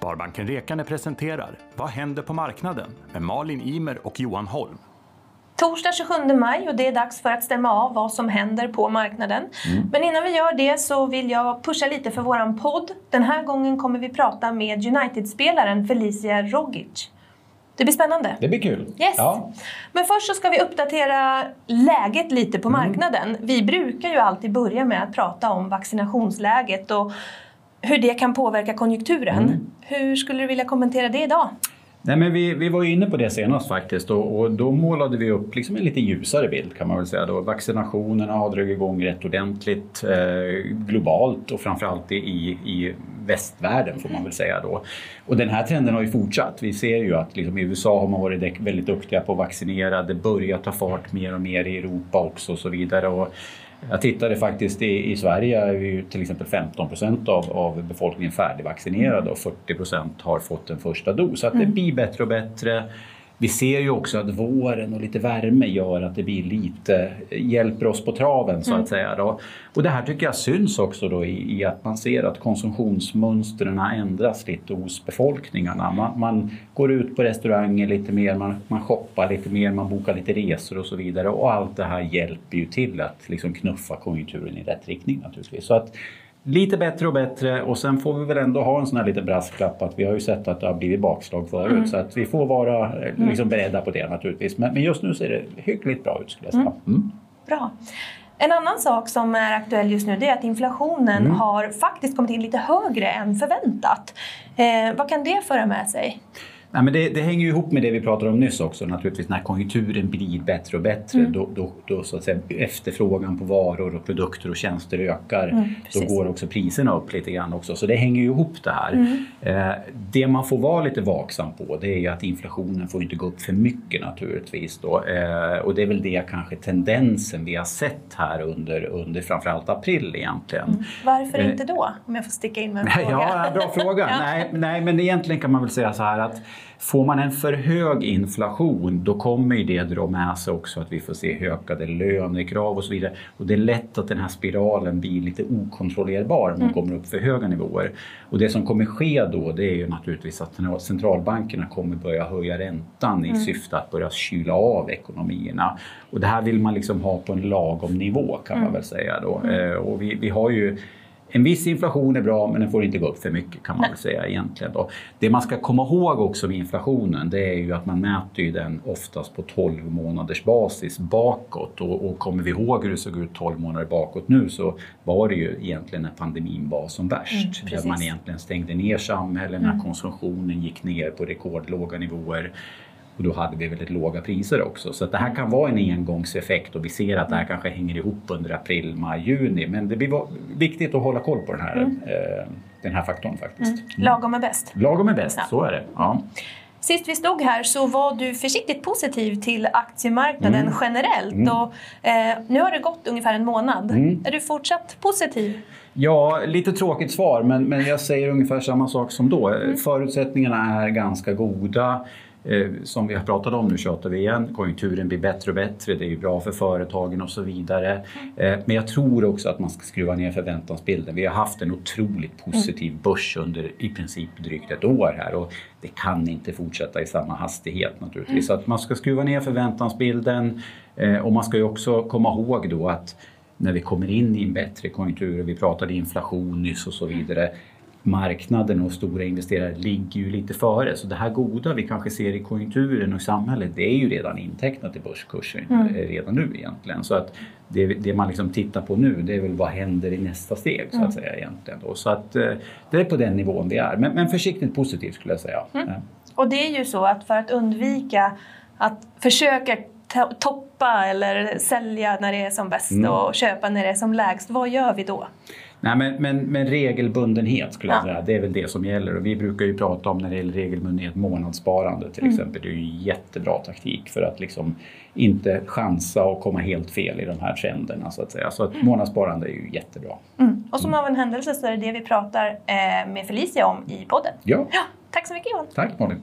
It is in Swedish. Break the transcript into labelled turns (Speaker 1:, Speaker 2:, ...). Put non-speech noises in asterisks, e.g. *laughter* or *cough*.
Speaker 1: Sparbanken Rekane presenterar Vad händer på marknaden? med Malin Imer och Johan Holm.
Speaker 2: Torsdag 27 maj och det är dags för att stämma av vad som händer på marknaden. Mm. Men innan vi gör det så vill jag pusha lite för våran podd. Den här gången kommer vi prata med United-spelaren Felicia Rogic. Det blir spännande.
Speaker 3: Det blir kul.
Speaker 2: Yes. Ja. Men först så ska vi uppdatera läget lite på mm. marknaden. Vi brukar ju alltid börja med att prata om vaccinationsläget och hur det kan påverka konjunkturen. Mm. Hur skulle du vilja kommentera det idag?
Speaker 3: Nej, men vi, vi var inne på det senast faktiskt och, och, då målade vi upp liksom en lite ljusare bild kan man väl säga. Då. Vaccinationerna har dragit igång rätt ordentligt eh, globalt och framförallt i, i västvärlden får man väl säga då. Och den här trenden har ju fortsatt. Vi ser ju att liksom, i USA har man varit väldigt duktiga på att vaccinera. Det börjar ta fart mer och mer i Europa också och så vidare. Och jag tittade faktiskt i, i Sverige är ju till exempel 15 procent av, av befolkningen färdigvaccinerade och 40 procent har fått en första dos. Så att det mm. blir bättre och bättre. Vi ser ju också att våren och lite värme gör att det blir lite, hjälper oss på traven så att mm. säga. Då. Och det här tycker jag syns också då i, i att man ser att konsumtionsmönstren ändras lite hos befolkningarna. Man, man, går ut på restauranger lite mer, man, man shoppar lite mer, man bokar lite resor och så vidare. Och allt det här hjälper ju till att liksom knuffa konjunkturen i rätt riktning naturligtvis. Så att lite bättre och bättre och sen får vi väl ändå ha en sån här liten brasklapp att vi har ju sett att det har blivit bakslag förut mm. så att vi får vara eh, liksom beredda på det naturligtvis. Men, men just nu ser det hyggligt bra ut skulle jag säga. Mm.
Speaker 2: mm. Bra. En annan sak som är aktuell just nu det är att inflationen mm. har faktiskt kommit in lite högre än förväntat. Eh, vad kan det föra med sig?
Speaker 3: Nej, men det, det, hänger ju ihop med det vi pratade om nyss också naturligtvis. När konjunkturen blir bättre och bättre mm. då, då, då, så att säga, efterfrågan på varor och produkter och tjänster ökar. Mm, då går också priserna upp lite grann också. Så det hänger ju ihop det här. Mm. Eh, det man får vara lite vaksam på det är ju att inflationen får inte gå upp för mycket naturligtvis. Då. Eh, och det är väl det kanske tendensen vi har sett här under, under framförallt april egentligen. Mm.
Speaker 2: Varför eh, inte då? Om jag får sticka in med en *laughs* fråga.
Speaker 3: Ja, bra fråga. *laughs* ja. nej, nej, men egentligen kan man väl säga så här att Får man en för hög inflation då kommer det dra med sig också att vi får se ökade lönekrav och så vidare. Och det är lätt att den här spiralen blir lite okontrollerbar om man mm. kommer upp för höga nivåer. Och det som kommer ske då det är ju naturligtvis att centralbankerna kommer börja höja räntan i mm. syfte att börja kyla av ekonomierna. Och det här vill man liksom ha på en lagom nivå kan mm. man väl säga då. Mm. Eh, och vi, vi har ju en viss inflation är bra men den får inte gå upp för mycket kan man väl säga egentligen. Då. Det man ska komma ihåg också med inflationen det är ju att man mäter ju den oftast på 12 månaders basis bakåt och, och kommer vi ihåg hur det såg ut 12 månader bakåt nu så var det ju egentligen när pandemin var som värst. Mm, där man egentligen stängde ner samhällen, när mm. konsumtionen gick ner på rekordlåga nivåer. Och då hade vi väldigt låga priser också. Så det här kan vara en engångseffekt och vi ser att det här kanske hänger ihop under april, maj, juni. Men det blir viktigt att hålla koll på den här, mm. eh, den här faktorn faktiskt. Mm.
Speaker 2: Lagom är bäst.
Speaker 3: Lagom är bäst, ja. så är det. Ja.
Speaker 2: Sist vi stod här så var du försiktigt positiv till aktiemarknaden mm. generellt. Mm. Och, eh, nu har det gått ungefär en månad. Mm. Är du fortsatt positiv?
Speaker 3: Ja, lite tråkigt svar men, men jag säger ungefär samma sak som då. Mm. Förutsättningarna är ganska goda. Eh, som vi har pratat om, nu tjatar vi igen, konjunkturen blir bättre och bättre, det är ju bra för företagen och så vidare. Eh, men jag tror också att man ska skruva ner förväntansbilden. Vi har haft en otroligt positiv börs under i princip drygt ett år här och det kan inte fortsätta i samma hastighet naturligtvis. Så att man ska skruva ner förväntansbilden eh, och man ska ju också komma ihåg då att när vi kommer in i en bättre konjunktur, vi pratade inflation nyss och så vidare, marknaden och stora investerare ligger ju lite före. Så det här goda vi kanske ser i konjunkturen och i samhället det är ju redan intecknat i börskursen mm. Eh, redan nu egentligen. Så att det, det, man liksom tittar på nu det är väl vad händer i nästa steg så att mm. säga egentligen. Då. Så att eh, det är på den nivån vi är. Men, men försiktigt positivt skulle jag säga. Mm.
Speaker 2: Och det är ju så att för att undvika att försöka toppa eller sälja när det är som bäst mm. och köpa när det är som lägst, vad gör vi då?
Speaker 3: Nej, men, men, men regelbundenhet skulle jag säga, det är väl det som gäller. Och vi brukar ju prata om när det gäller regelbundenhet månadssparande till mm. exempel. Det är ju jättebra taktik för att liksom inte chansa och komma helt fel i de här trenderna så att säga. Så att mm. månadssparande är ju jättebra.
Speaker 2: Mm. Och som av en händelse så är det det vi pratar eh, med Felicia om i podden.
Speaker 3: Ja.
Speaker 2: ja tack så mycket Johan.
Speaker 3: Tack Malin.